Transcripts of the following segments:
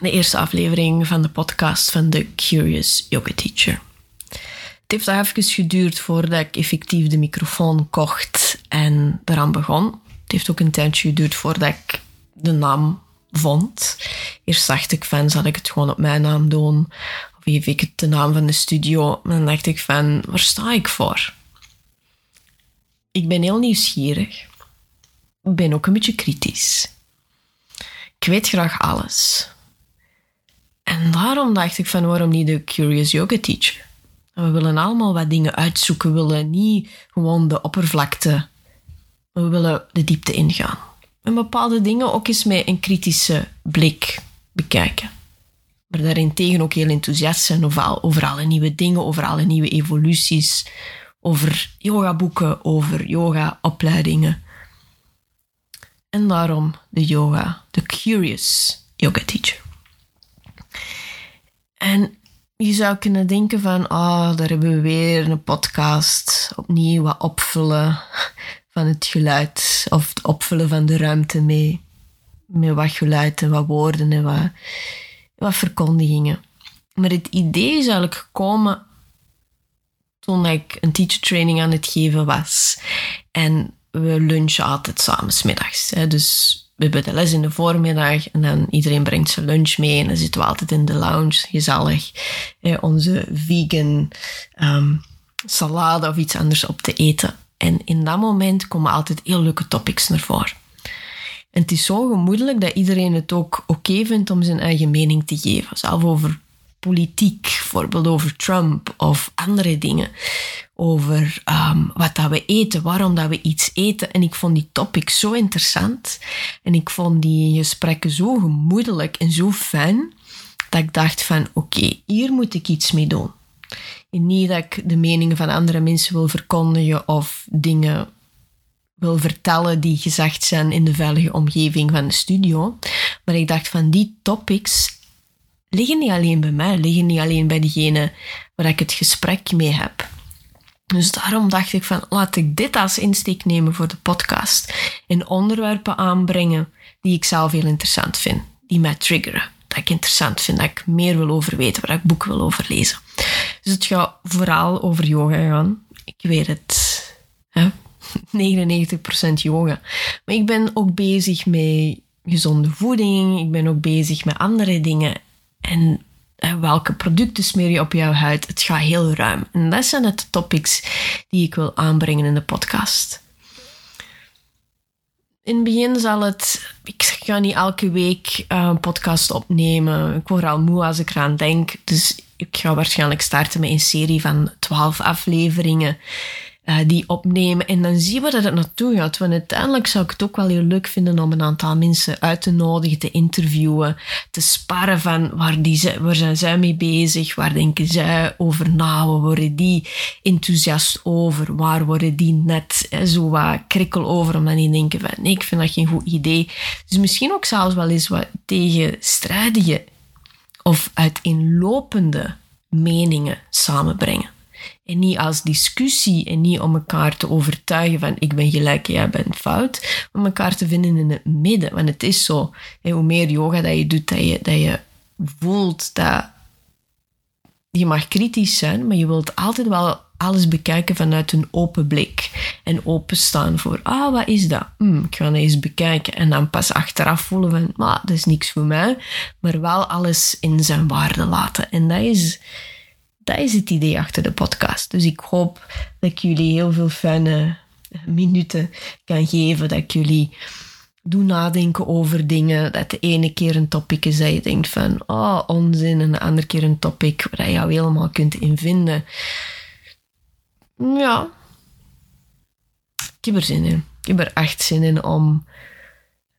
De eerste aflevering van de podcast van The Curious Yoga Teacher. Het heeft even geduurd voordat ik effectief de microfoon kocht en eraan begon. Het heeft ook een tijdje geduurd voordat ik de naam vond. Eerst dacht ik van, zal ik het gewoon op mijn naam doen? Of geef ik het de naam van de studio? En dan dacht ik van, waar sta ik voor? Ik ben heel nieuwsgierig. Ik ben ook een beetje kritisch. Ik weet graag alles. En daarom dacht ik van, waarom niet de Curious Yoga Teacher? We willen allemaal wat dingen uitzoeken. We willen niet gewoon de oppervlakte. We willen de diepte ingaan. En bepaalde dingen ook eens met een kritische blik bekijken. Maar daarentegen ook heel enthousiast zijn over, over alle nieuwe dingen, over alle nieuwe evoluties, over yogaboeken, over yogaopleidingen. En daarom de yoga, de curious yoga teacher. Je zou kunnen denken van, ah, oh, daar hebben we weer een podcast. Opnieuw wat opvullen van het geluid. Of het opvullen van de ruimte mee. Met wat geluid en wat woorden en wat, verkondigingen. Maar het idee is eigenlijk gekomen toen ik een teacher training aan het geven was. En we lunchen altijd samen smiddags. Dus we hebben de les in de voormiddag en dan iedereen brengt zijn lunch mee en dan zitten we altijd in de lounge, gezellig, eh, onze vegan um, salade of iets anders op te eten. En in dat moment komen altijd heel leuke topics naar voren. En het is zo gemoedelijk dat iedereen het ook oké vindt om zijn eigen mening te geven. Zelf over politiek, bijvoorbeeld over Trump of andere dingen. Over um, wat dat we eten, waarom dat we iets eten. En ik vond die topic zo interessant. En ik vond die gesprekken zo gemoedelijk en zo fijn. Dat ik dacht van, oké, hier moet ik iets mee doen. En niet dat ik de meningen van andere mensen wil verkondigen of dingen wil vertellen die gezegd zijn in de veilige omgeving van de studio. Maar ik dacht van die topics liggen niet alleen bij mij, liggen niet alleen bij degene waar ik het gesprek mee heb. Dus daarom dacht ik van, laat ik dit als insteek nemen voor de podcast. En onderwerpen aanbrengen die ik zelf heel interessant vind. Die mij triggeren. Dat ik interessant vind, dat ik meer wil over weten, waar ik boeken wil over lezen. Dus het gaat vooral over yoga gaan. Ik weet het. Hè? 99% yoga. Maar ik ben ook bezig met gezonde voeding. Ik ben ook bezig met andere dingen. En welke producten smeer je op jouw huid? Het gaat heel ruim. En dat zijn de topics die ik wil aanbrengen in de podcast. In het begin zal het... Ik ga niet elke week eh, een podcast opnemen. Ik word al moe als ik eraan denk. Dus ik ga waarschijnlijk starten met een serie van 12 afleveringen uh, die opnemen. En dan zien we dat het naartoe gaat. Want uiteindelijk zou ik het ook wel heel leuk vinden om een aantal mensen uit te nodigen, te interviewen, te sparren van waar, die, waar zijn zij mee bezig, waar denken zij over na, waar worden die enthousiast over, waar worden die net zo wat krikkel over, omdat die denken van nee, ik vind dat geen goed idee. Dus misschien ook zelfs wel eens wat tegenstrijdige of uiteenlopende meningen samenbrengen. En niet als discussie en niet om elkaar te overtuigen van ik ben gelijk, jij bent fout. Om elkaar te vinden in het midden. Want het is zo, hoe meer yoga dat je doet, dat je, dat je voelt dat je mag kritisch zijn, maar je wilt altijd wel alles bekijken vanuit een open blik. En openstaan voor, ah, wat is dat? Hm, ik ga eens bekijken. En dan pas achteraf voelen van, maar dat is niks voor mij. Maar wel alles in zijn waarde laten. En dat is dat is het idee achter de podcast. Dus ik hoop dat ik jullie heel veel fijne minuten kan geven. Dat ik jullie doe nadenken over dingen. Dat de ene keer een topic is dat je denkt van, oh, onzin. En de andere keer een topic waar je jou helemaal kunt invinden. Ja. Ik heb er zin in. Ik heb er echt zin in om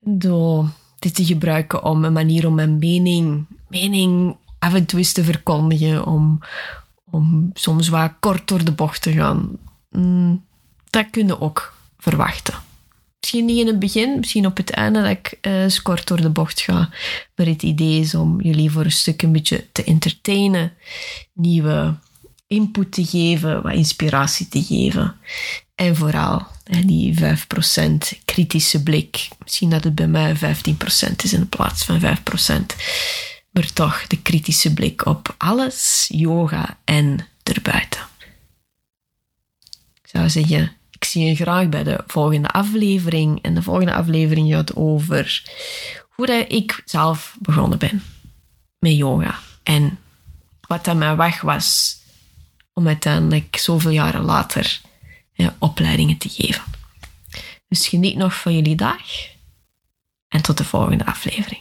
door dit te gebruiken om een manier om mijn mening, mening eens te verkondigen, om, om soms wat kort door de bocht te gaan. Mm, dat kun je ook verwachten. Misschien niet in het begin, misschien op het einde dat ik uh, kort door de bocht ga. Maar het idee is om jullie voor een stuk een beetje te entertainen, nieuwe input te geven, wat inspiratie te geven. En vooral die 5% kritische blik. Misschien dat het bij mij 15% is in plaats van 5%. Maar toch de kritische blik op alles, yoga en erbuiten. Ik zou zeggen, ik zie je graag bij de volgende aflevering. En de volgende aflevering gaat over hoe ik zelf begonnen ben met yoga. En wat dat mijn weg was om uiteindelijk zoveel jaren later ja, opleidingen te geven. Dus geniet nog van jullie dag en tot de volgende aflevering.